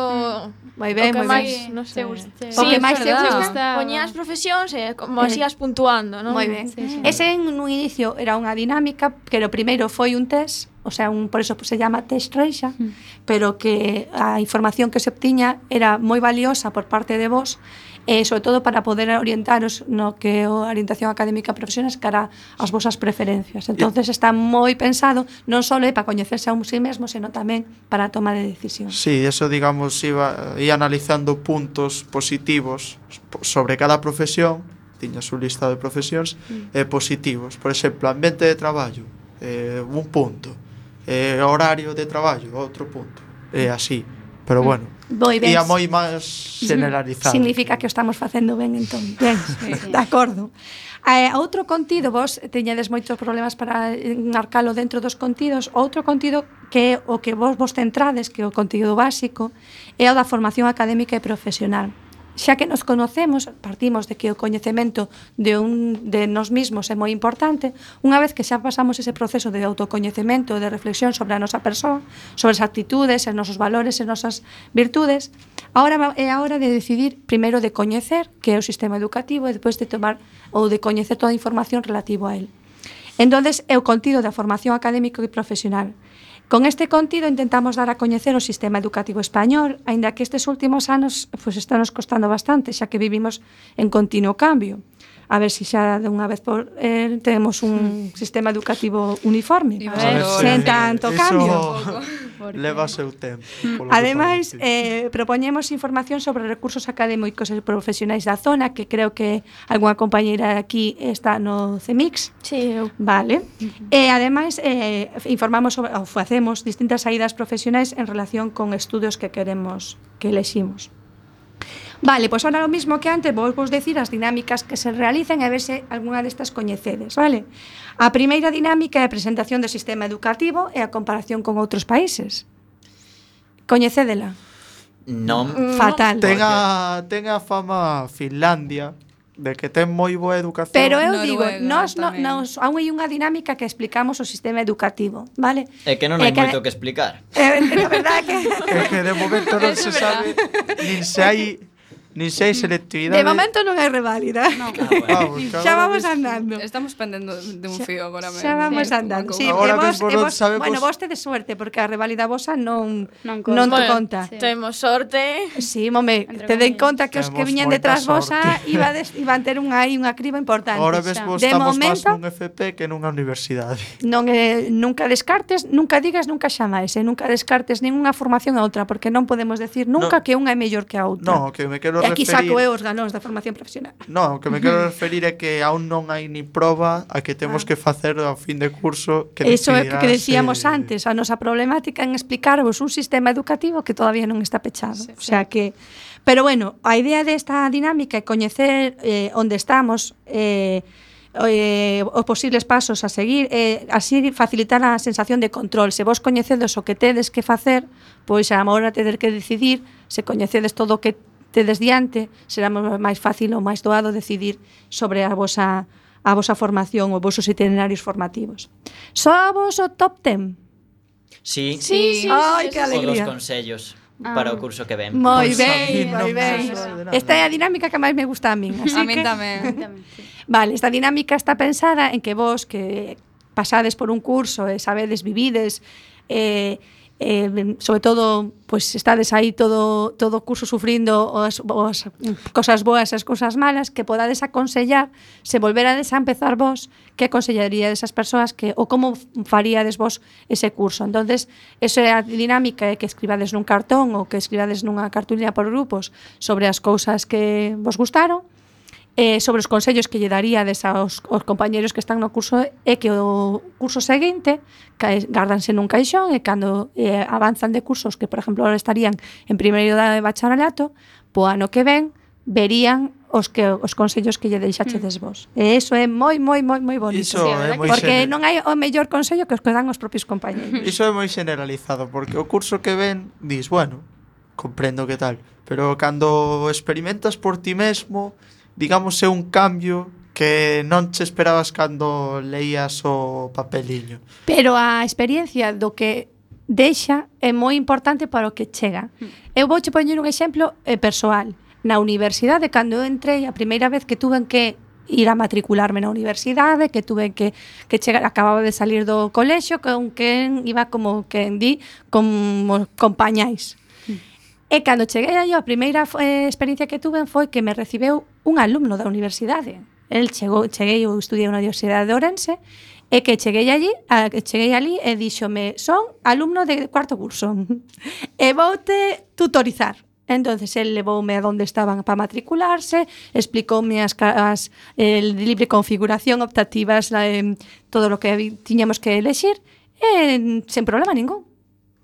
moi ben, moi ben. Non sei, sí, o que máis te gusta. Poñías profesións e como eh. asías puntuando, non? Moi ben. Sí, sí. Ese en un inicio era unha dinámica, que o primeiro foi un test o sea, un, por eso pues, se llama test reixa, mm. pero que a información que se obtiña era moi valiosa por parte de vos, eh, sobre todo para poder orientaros no que a orientación académica profesional cara ás vosas preferencias. Entonces está moi pensado non só eh, para coñecerse a un sí mesmo, sino tamén para a toma de decisión. Sí, eso digamos iba, iba analizando puntos positivos sobre cada profesión, tiña su lista de profesións mm. eh, positivos. Por exemplo, ambiente de traballo, eh, un punto eh, horario de traballo, outro punto. É eh, así, pero mm. bueno. Moi ben. Ia moi máis generalizado. Significa que o estamos facendo ben entón. Ben, de acordo. Eh, outro contido, vos teñedes moitos problemas para enmarcalo dentro dos contidos, outro contido que o que vos vos centrades, que é o contido básico, é o da formación académica e profesional xa que nos conocemos, partimos de que o coñecemento de un de nós mesmos é moi importante, unha vez que xa pasamos ese proceso de autocoñecemento, de reflexión sobre a nosa persoa, sobre as actitudes, os nosos valores, as nosas virtudes, agora é a hora de decidir primeiro de coñecer que é o sistema educativo e depois de tomar ou de coñecer toda a información relativo a él. Entonces, é o contido da formación académico e profesional Con este contido intentamos dar a coñecer o sistema educativo español, aínda que estes últimos anos pois, pues, está nos costando bastante, xa que vivimos en continuo cambio a ver se si xa dunha vez por eh, temos un sistema educativo uniforme, a ver, sen tanto eso cambio. Porque... Leva seu tempo. Mm. Ademais, eh, propoñemos información sobre recursos académicos e profesionais da zona, que creo que algunha compañeira aquí está no CEMIX. Sí, eu. Vale. Uh -huh. E ademais, eh, informamos sobre, ou facemos distintas saídas profesionais en relación con estudios que queremos que eleximos. Vale, pois ahora o mismo que antes vos vos decir as dinámicas que se realizan e ver se algunha destas coñecedes, vale? A primeira dinámica é a presentación do sistema educativo e a comparación con outros países. Coñecédela? Non. Mm, fatal. Ten a, ten a fama Finlandia de que ten moi boa educación. Pero eu Noruega, digo, nós no, nos aún hai unha dinámica que explicamos o sistema educativo, vale? É que non hai moito que explicar. É, é, é verdade que É que de momento non se sabe nin se hai Nin sei selectividade. De momento non hai reválida. No. Ah, bueno. xa vamos andando. Estamos pendendo de un fío agora mesmo. Xa vamos sí. andando. Sí, agora vos, vos, vos, sabemos... Bueno, vos tedes suerte, porque a reválida vosa non, non, conta. non te bueno, conta. Sí. Temos sorte. Sí, mome, tede en conta que os que viñen detrás vosa ibades, iban ter unha aí unha criba importante. Agora ves vos de estamos momento, máis nun FP que nunha universidade. Non, eh, nunca descartes, nunca digas nunca xa máis, eh, nunca descartes ningunha formación a outra, porque non podemos decir nunca no, que unha é mellor que a outra. Non, que me quero referir... Aquí saco eu os galóns da formación profesional. No, o que me quero referir é que aún non hai ni proba a que temos ah. que facer ao fin de curso que Eso é o que decíamos se... antes, a nosa problemática en explicarvos un sistema educativo que todavía non está pechado. Sí, o sea sí. que Pero bueno, a idea desta dinámica é coñecer eh, onde estamos eh, eh, os posibles pasos a seguir eh, así facilitar a sensación de control se vos coñecedes o que tedes que facer pois a hora tedes que decidir se coñecedes todo o que tedes diante, será máis fácil ou máis doado decidir sobre a vosa a vosa formación ou vosos itinerarios formativos. Só a o top 10? Sí. Sí, sí. Ai, que alegría. Os consellos ah. para o curso que ven. Moi ben, moi ben. Esta é a dinámica que máis me gusta a min, así a que... Min tamén. vale, esta dinámica está pensada en que vos que pasades por un curso e sabedes, vivides, eh, eh, sobre todo pois estades aí todo todo o curso sufrindo as, as cosas boas e as cousas malas que podades aconsellar se volverades a empezar vos que aconsellaríades esas persoas que ou como faríades vos ese curso. Entonces esa é a dinámica é que escribades nun cartón ou que escribades nunha cartulina por grupos sobre as cousas que vos gustaron eh, sobre os consellos que lle daríades aos, aos compañeros que están no curso é que o curso seguinte cae, gardanse nun caixón e cando eh, avanzan de cursos que, por exemplo, ahora estarían en primeiro da de bacharelato, po ano que ven verían os que os consellos que lle deixachedes vos. E iso é moi moi moi moi bonito, iso é moi porque non hai o mellor consello que os que dan os propios compañeiros. Iso é moi generalizado, porque o curso que ven dis, bueno, comprendo que tal, pero cando experimentas por ti mesmo, digamos, é un cambio que non che esperabas cando leías o papeliño. Pero a experiencia do que deixa é moi importante para o que chega. Hmm. Eu vouche poñer un exemplo eh, persoal. Na universidade, cando eu entrei, a primeira vez que tuven que ir a matricularme na universidade, que tuve que que chegar, acababa de salir do colexio, con quen iba como que di, como compañais. Mm. E cando cheguei aí, a primeira eh, experiencia que tuve foi que me recibeu un alumno da universidade. El chegou, cheguei, eu estudiei na Universidade de Ourense, e que cheguei allí, a, que cheguei ali e díxome, son alumno de cuarto curso, e voute tutorizar. Entonces el levoume a onde estaban para matricularse, explicoume as, as el libre configuración optativas, la, eh, todo lo que tiñamos que elegir, e sen problema ningún.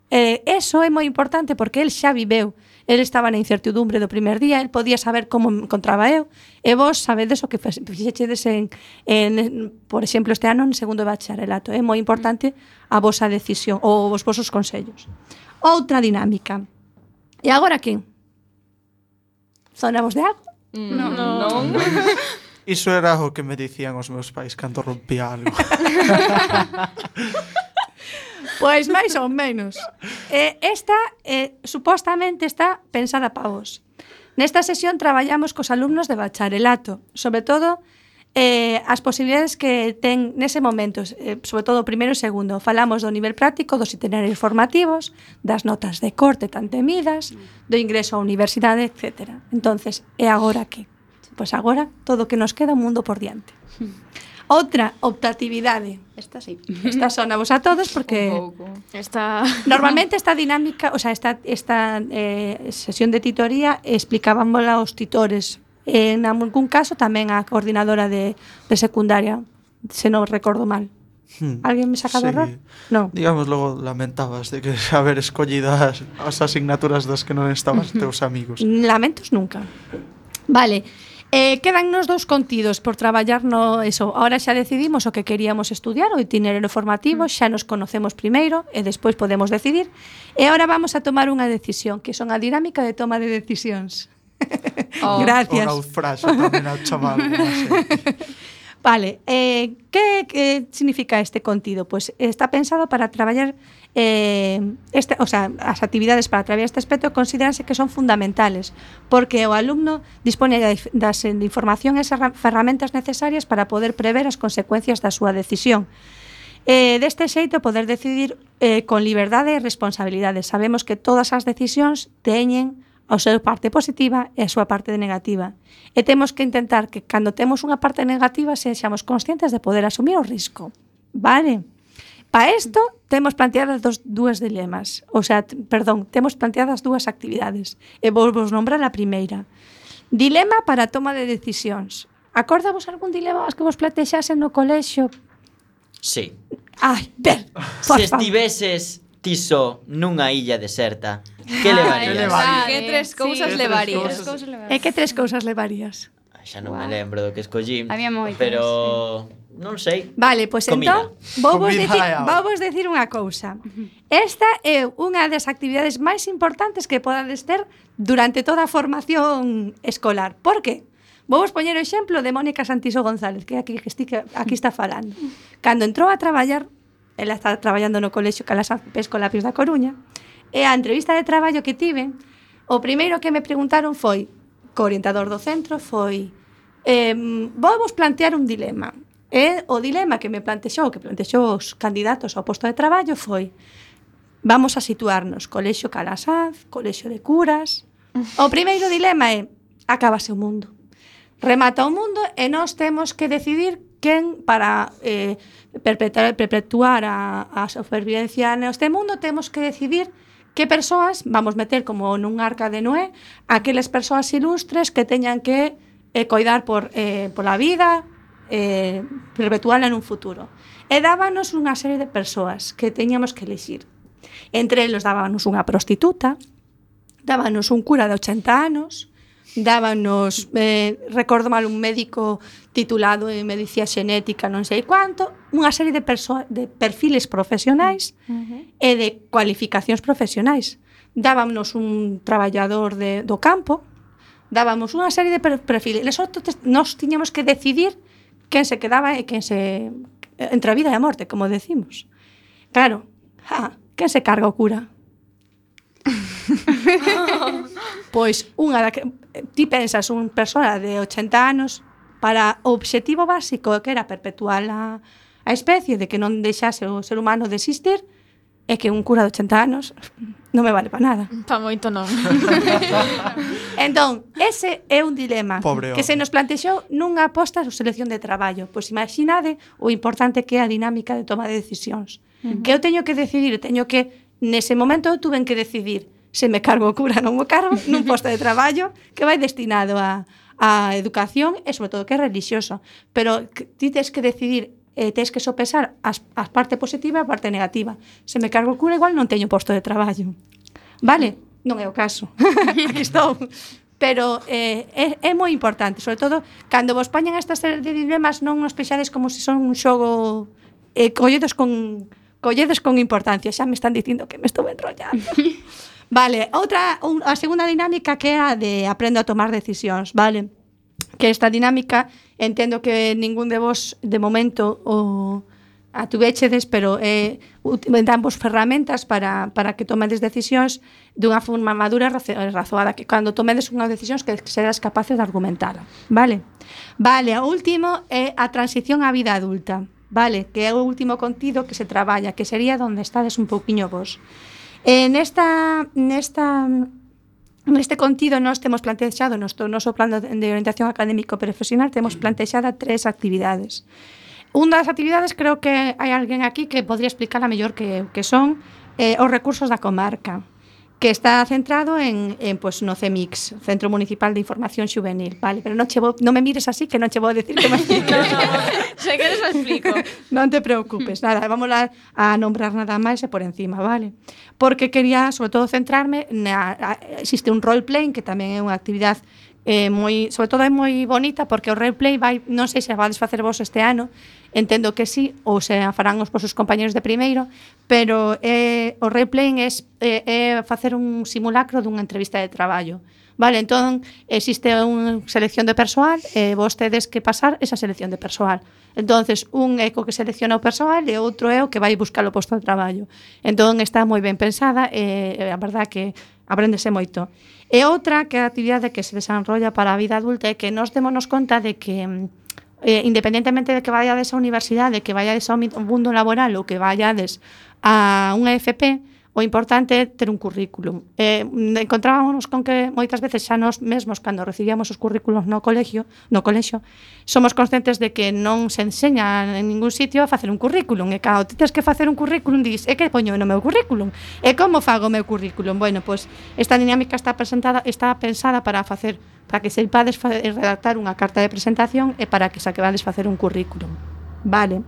Eh, eso é moi importante porque el xa viveu. El estaba na incertidumbre do primer día, el podía saber como me encontraba eu, e vos sabedes o que fixechedes en, en, por exemplo, este ano en segundo bacharelato. É moi importante a vosa decisión ou os vosos consellos. Outra dinámica. E agora que? Sonamos de algo? Non. No. no. Iso era o que me dicían os meus pais cando rompía algo. Pois máis ou menos. Eh, esta eh, supostamente está pensada para vos. Nesta sesión traballamos cos alumnos de bacharelato, sobre todo eh, as posibilidades que ten nese momento, eh, sobre todo o primeiro e segundo. Falamos do nivel práctico, dos itinerarios formativos, das notas de corte tan temidas, do ingreso á universidade, etc. Entonces, e agora que? Pois agora todo o que nos queda o mundo por diante. Hmm. Outra, optatividade. Esta sí. Esta sona vos a todos porque un pouco. Esta normalmente esta dinámica, o sea, esta esta eh, sesión de titoría explicábamosla aos titores. En algún caso tamén a coordinadora de, de secundaria, se non recordo mal. Hmm. Alguén me saca sí. do error? No. Digamos, logo lamentabas de que haber escollido as, as asignaturas das que non estabas teus amigos. Lamentos nunca. Vale. Eh, quedannos dous contidos por traballar no eso. Ahora xa decidimos o que queríamos estudiar, o itinerario formativo, mm. xa nos conocemos primeiro e despois podemos decidir. E ahora vamos a tomar unha decisión, que son a dinámica de toma de decisións. Oh, Gracias. O naufraxo tamén ao chamar. Vale, eh, que, que significa este contido? Pues está pensado para traballar eh, este, o sea, as actividades para atravesar este aspecto consideranse que son fundamentales, porque o alumno dispone das de información e ferramentas necesarias para poder prever as consecuencias da súa decisión. Eh, deste xeito poder decidir eh, con liberdade e responsabilidade. Sabemos que todas as decisións teñen a súa parte positiva e a súa parte negativa. E temos que intentar que cando temos unha parte negativa sexamos conscientes de poder asumir o risco. Vale? Para isto, temos planteadas dos, dúas dilemas. O sea, perdón, temos planteadas dúas actividades. E vou vos nombrar a primeira. Dilema para a toma de decisións. Acordavos algún dilema que vos plantexasen no colexio? Sí. Ai, ben, Se estiveses tiso nunha illa deserta, que levarías? Ai, que tres cousas levarías? E que tres cousas levarías? xa non wow. me lembro do que escollín. Había. Pero sí. non sei. Vale, pois pues, entón vou vos dicir, vou vos dicir unha cousa. Esta é unha das actividades máis importantes que podades ter durante toda a formación escolar. Por que? Vou vos poñer o exemplo de Mónica Santiso González, que aquí, que estica, aquí está falando. Cando entrou a traballar, ela está traballando no colexio Calasán Pescolapios da Coruña, e a entrevista de traballo que tive, o primeiro que me preguntaron foi, co orientador do centro, foi eh, vou vos plantear un dilema. E o dilema que me plantexou, que plantexou os candidatos ao posto de traballo foi vamos a situarnos colexio Calasaz, colexio de curas. O primeiro dilema é acabase o mundo. Remata o mundo e nós temos que decidir quen para eh, perpetuar, perpetuar a, a supervivencia neste mundo temos que decidir que persoas vamos meter como nun arca de Noé aqueles persoas ilustres que teñan que e coidar por, eh, pola vida, eh, perpetuala nun futuro. E dábanos unha serie de persoas que teñamos que elixir. Entre eles dábanos unha prostituta, dábanos un cura de 80 anos, dábanos, eh, recordo mal, un médico titulado en medicina xenética non sei cuánto, unha serie de, de perfiles profesionais uh -huh. e de cualificacións profesionais. Dábanos un traballador de, do campo, dábamos unha serie de perfiles. Nosotros nos tiñamos que decidir quen se quedaba e quen se entre a vida e a morte, como decimos. Claro, ja, quen se carga o cura? pois unha da que ti pensas un persona de 80 anos para o obxectivo básico que era perpetuar a, a especie de que non deixase o ser humano de existir, é que un cura de 80 anos non me vale para nada. Pa moito non. Entón, ese é un dilema Pobre que se nos plantexou nunha aposta de selección de traballo. Pois imaginade o importante que é a dinámica de toma de decisións. Uh -huh. Que eu teño que decidir, teño que nese momento eu tuven que decidir se me cargo o cura non me cargo nun posto de traballo que vai destinado a, a educación e sobre todo que é religioso Pero ti tens que decidir eh, tens que sopesar as, as parte positiva e a parte negativa. Se me cargo o cura igual non teño posto de traballo. Vale? non é o caso. Aquí estou. Pero eh, é, é moi importante, sobre todo cando vos pañan esta serie de dilemas non os pexades como se son un xogo eh, colledos con colledos con importancia. Xa me están dicindo que me estou enrollando. vale, outra un, a segunda dinámica que é a de aprendo a tomar decisións, vale? Que esta dinámica entendo que ningún de vos de momento o a atuvéchedes, pero eh, damos ferramentas para, para que tomedes decisións dunha forma madura e razoada, que cando tomedes unha decisión que serás capaces de argumentar. Vale? Vale, o último é a transición á vida adulta. Vale, que é o último contido que se traballa, que sería onde estades un pouquiño vos. En nesta, nesta Neste contido nós temos plantexado no noso plan de orientación académico profesional temos plantexada tres actividades. Unha das actividades creo que hai alguén aquí que podría a mellor que que son eh, os recursos da comarca que está centrado en, en pues, no CEMIX, Centro Municipal de Información Juvenil, vale, pero non, che vou, non me mires así que non che vou decir que me no, se queres me explico. non te preocupes, nada, vamos a, a nombrar nada máis e por encima, vale? Porque quería, sobre todo, centrarme na, a, existe un role playing que tamén é unha actividade eh, moi, sobre todo é moi bonita porque o replay vai, non sei se vades facer vos este ano, entendo que sí, ou se a farán os vosos compañeros de primeiro, pero eh, o replay é, é, eh, é facer un simulacro dunha entrevista de traballo. Vale, entón existe unha selección de persoal e eh, vos tedes que pasar esa selección de persoal. Entonces, un é co que selecciona o persoal e outro é o que vai buscar o posto de traballo. Entón, está moi ben pensada e a verdad que aprendese moito. E outra que a actividade que se desenrolla para a vida adulta é que nos démonos conta de que eh, independentemente de que vayades á universidade, que vayades ao mundo laboral ou que vayades a unha FP, o importante é ter un currículum. Mm, eh, encontrábamos con que moitas veces xa nos mesmos cando recibíamos os currículos no colegio, no colexio, somos conscientes de que non se enseña en ningún sitio a facer un currículum. E cando ti tens que facer un currículum, dis, e que poño no meu currículum? E como fago o meu currículum? Bueno, pois esta dinámica está presentada, está pensada para facer para que seipades redactar unha carta de presentación e para que saquebades facer un currículum. Vale.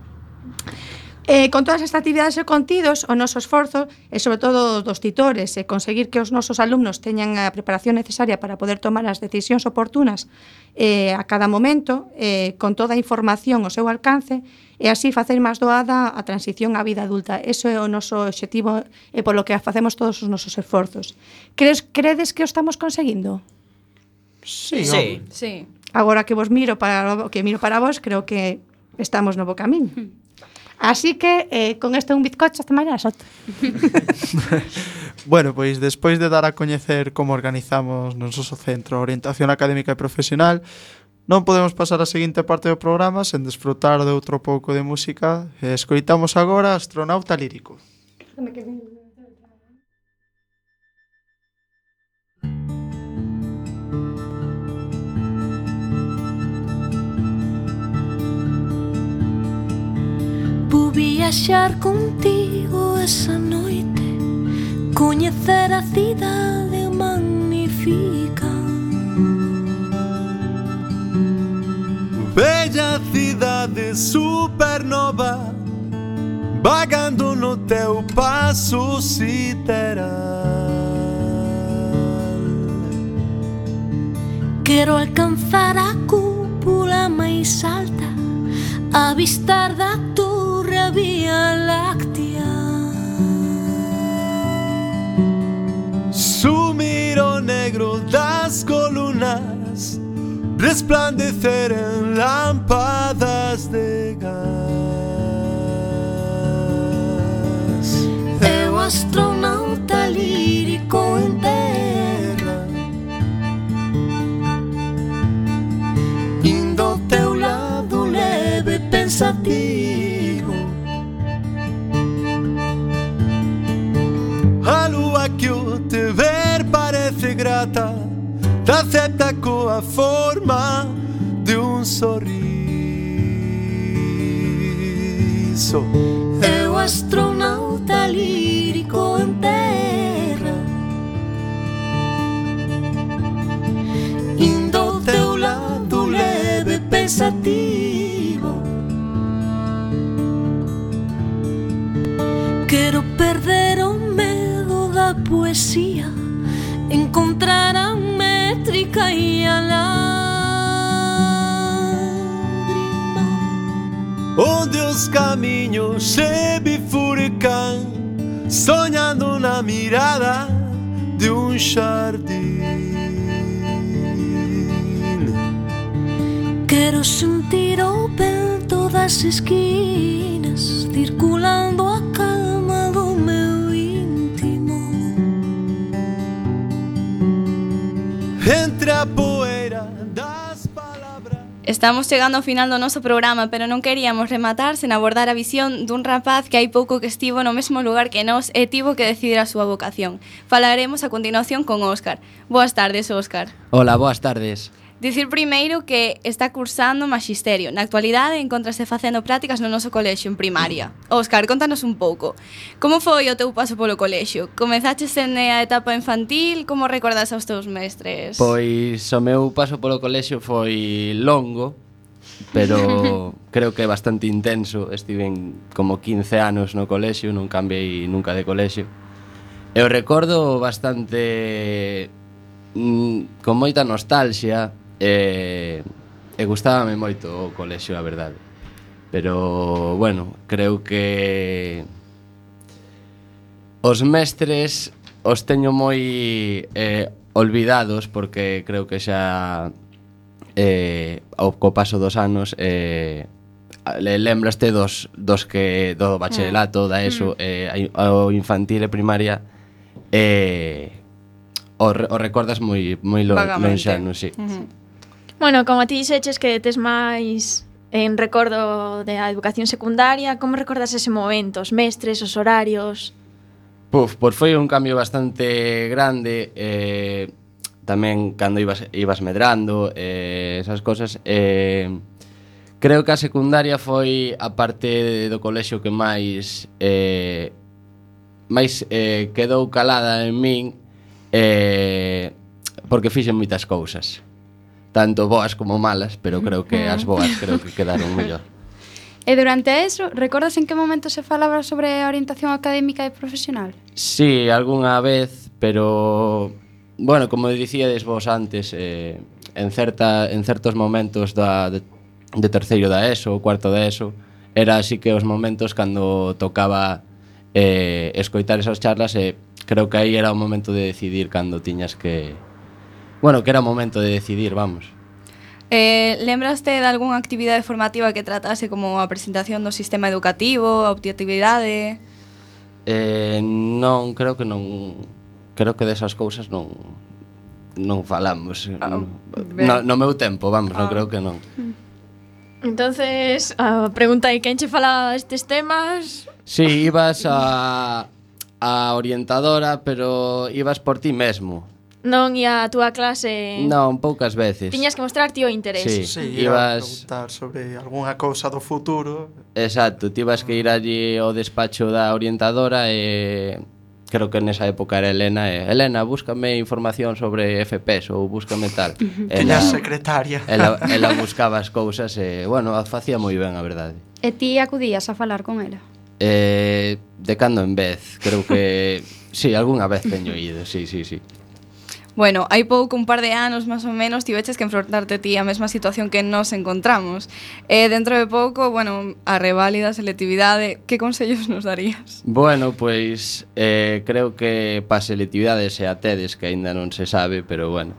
Eh, con todas estas actividades e contidos, o noso esforzo e sobre todo dos titores e conseguir que os nosos alumnos teñan a preparación necesaria para poder tomar as decisións oportunas eh, a cada momento, eh, con toda a información ao seu alcance, e así facer máis doada a transición á vida adulta. Eso é o noso objetivo e polo que facemos todos os nosos esforzos. Crees, credes que o estamos conseguindo? Sí, sí. sí. Agora que vos miro para que miro para vos, creo que estamos no bo camiño. Mm. Así que eh, con este un bizcocho hasta mañana soto. bueno, pois despois de dar a coñecer como organizamos no noso centro Orientación Académica e Profesional, non podemos pasar a seguinte parte do programa sen desfrutar de outro pouco de música. Escoitamos agora Astronauta Lírico. Supo viaxar contigo esa noite Coñecer a cidade magnífica. Bella cidade supernova Vagando no teu paso sideral. Quero alcanzar a cúpula máis alta Avistar da Resplandecer en lámpadas de gas. Eu astronauta lírico en terra Indo teu lado leve pensativo. A lua que o te ver parece grata Te acepta coa forma de un sorriso. Eu astronauta lírico en terra. Indo teu lado leve pensativo. Quero perder o medo da poesía. Encontrar a e caía lágrima. Onde oh, os caminhos se bifurcan sonhando na mirada de um jardim. Quero sentir o vento das esquinas circulando a Estamos chegando ao final do noso programa, pero non queríamos rematar sen abordar a visión dun rapaz que hai pouco que estivo no mesmo lugar que nós e tivo que decidir a súa vocación. Falaremos a continuación con Óscar. Boas tardes, Óscar. Hola, boas tardes. Dicir primeiro que está cursando magisterio. Na actualidade encontrase facendo prácticas no noso colexio en primaria. Óscar, contanos un pouco. Como foi o teu paso polo colexio? Comezaches en a etapa infantil? Como recordas aos teus mestres? Pois o meu paso polo colexio foi longo, pero creo que bastante intenso. Estiven como 15 anos no colexio, non cambiei nunca de colexio. Eu recordo bastante mm, con moita nostalgia, E, e gustábame moito o colexio, a verdade. Pero, bueno, creo que os mestres os teño moi eh, olvidados porque creo que xa eh, ao co paso dos anos eh, lembraste dos, dos que do bacharelato, mm. da ESO, mm. eh, ao infantil e primaria eh, o, o recordas moi moi lonxano, sí. Mm. Bueno, como ti dixeches que tes máis en recordo da educación secundaria, como recordas ese momento, os mestres, os horarios? Puf, pois foi un cambio bastante grande, eh, tamén cando ibas, ibas medrando, eh, esas cosas, eh, creo que a secundaria foi a parte do colexio que máis eh, máis eh, quedou calada en min eh, porque fixen moitas cousas tanto boas como malas, pero creo que as boas creo que quedaron mellor. E durante eso, recordas en que momento se falaba sobre a orientación académica e profesional? Sí, algunha vez, pero bueno, como dicíades vos antes, eh, en certa en certos momentos da de, de terceiro da ESO, cuarto da ESO, era así que os momentos cando tocaba eh, escoitar esas charlas e eh, creo que aí era o momento de decidir cando tiñas que Bueno, que era o momento de decidir, vamos. Eh, lembraste de algunha actividade formativa que tratase como a presentación do sistema educativo, a optatividade? Eh, non, creo que non... Creo que desas cousas non, non falamos. Ah, no, no, no meu tempo, vamos, non ah. creo que non. Entonces, a pregunta é quen che fala estes temas? Si, sí, ibas a, a orientadora, pero ibas por ti mesmo. Non ia a túa clase... Non, poucas veces. Tiñas que mostrar o interés. Sí, sí ibas... preguntar sobre algunha cousa do futuro. Exacto, ti ibas que ir allí ao despacho da orientadora e creo que nesa época era Elena e Elena, búscame información sobre FPS ou búscame tal. Tiña secretaria. Ela, ela buscaba as cousas e, bueno, a facía moi ben, a verdade. E ti acudías a falar con ela? Eh, de cando en vez, creo que... sí, algunha vez teño ido, sí, sí, sí. Bueno, hai pouco un par de anos máis ou menos tiveches que enfrontarte ti a mesma situación que nos encontramos. E eh, dentro de pouco, bueno, a reválida, selectividade, que consellos nos darías? Bueno, pois eh, creo que pa selectividade se atedes que aínda non se sabe, pero bueno.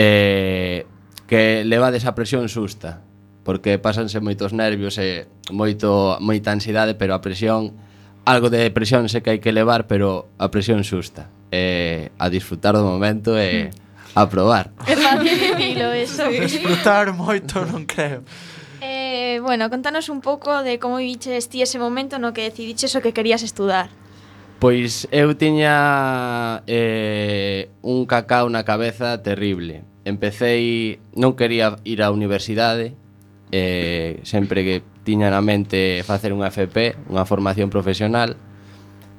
Eh, que levades a presión susta, porque pasanse moitos nervios e moito moita ansiedade, pero a presión algo de presión sei que hai que levar, pero a presión susta eh, a disfrutar do momento e eh, a probar. É fácil dicilo eso. Disfrutar moito non creo. Eh, bueno, contanos un pouco de como viviches ti ese momento no que decidiches o que querías estudar. Pois eu tiña eh, un cacao na cabeza terrible. Empecéi, non quería ir á universidade, eh, sempre que tiña na mente facer unha FP, unha formación profesional,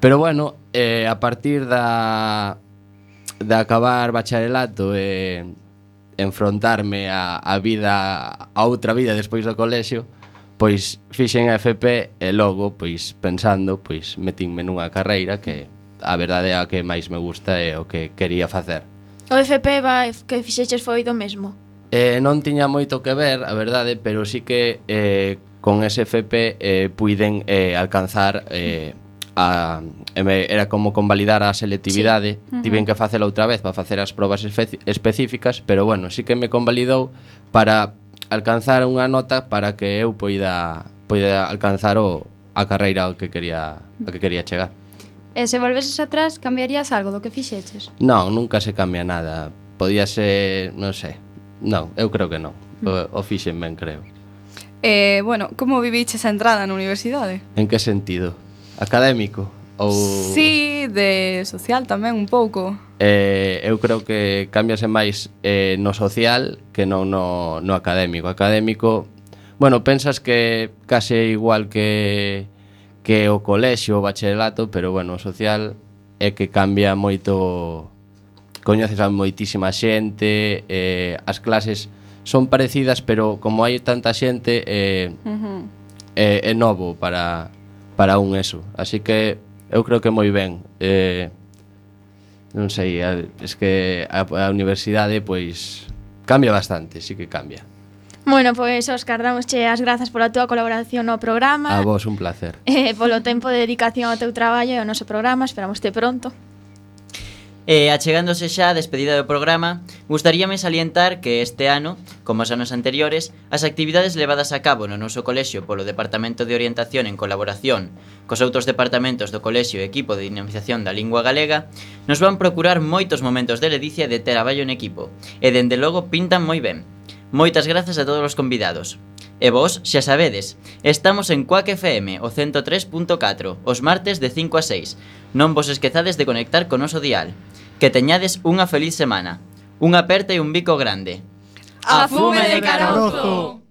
Pero bueno, eh, a partir da de acabar bacharelato e enfrontarme a, a vida a outra vida despois do colexio, pois fixen a FP e logo, pois pensando, pois metinme nunha carreira que a verdade é a que máis me gusta e o que quería facer. O FP vai, que fixeches foi do mesmo? Eh, non tiña moito que ver, a verdade, pero sí que eh, con ese FP eh, puiden eh, alcanzar eh, a, era como convalidar a selectividade, sí. uh -huh. tiven que facela outra vez para facer as probas espe específicas, pero bueno, sí que me convalidou para alcanzar unha nota para que eu poida poida alcanzar o a carreira ao que quería a que quería chegar. E se volveses atrás, cambiarías algo do que fixeches? Non, nunca se cambia nada. Podía ser, non sei. Non, eu creo que non. Mm. O, o fixen ben, creo. Eh, bueno, como viviches a entrada na universidade? En que sentido? académico ou Si, sí, de social tamén un pouco. Eh, eu creo que cambiase máis eh, no social que non no, no académico. Académico, bueno, pensas que case igual que que o colexio, o bacharelato, pero bueno, o social é que cambia moito coñeces a moitísima xente, eh, as clases son parecidas, pero como hai tanta xente eh, uh -huh. eh, é novo para para un eso. Así que eu creo que moi ben. Eh, non sei, a, es que a, a universidade pois cambia bastante, sí que cambia. Bueno, pois, Óscar, damosche as grazas pola túa colaboración no programa. A vos, un placer. Eh, polo tempo de dedicación ao teu traballo e ao noso programa, esperamos te pronto. E achegándose xa a despedida do programa, gustaríame salientar que este ano, como os anos anteriores, as actividades levadas a cabo no noso colexio polo Departamento de Orientación en colaboración cos outros departamentos do colexio e equipo de dinamización da lingua galega, nos van procurar moitos momentos de ledicia e de traballo en equipo, e dende logo pintan moi ben. Moitas grazas a todos os convidados. E vos, xa sabedes, estamos en Quack FM, o 103.4, os martes de 5 a 6. Non vos esquezades de conectar con oso dial. Que teñades unha feliz semana. Unha aperta e un bico grande. A fume de carozo!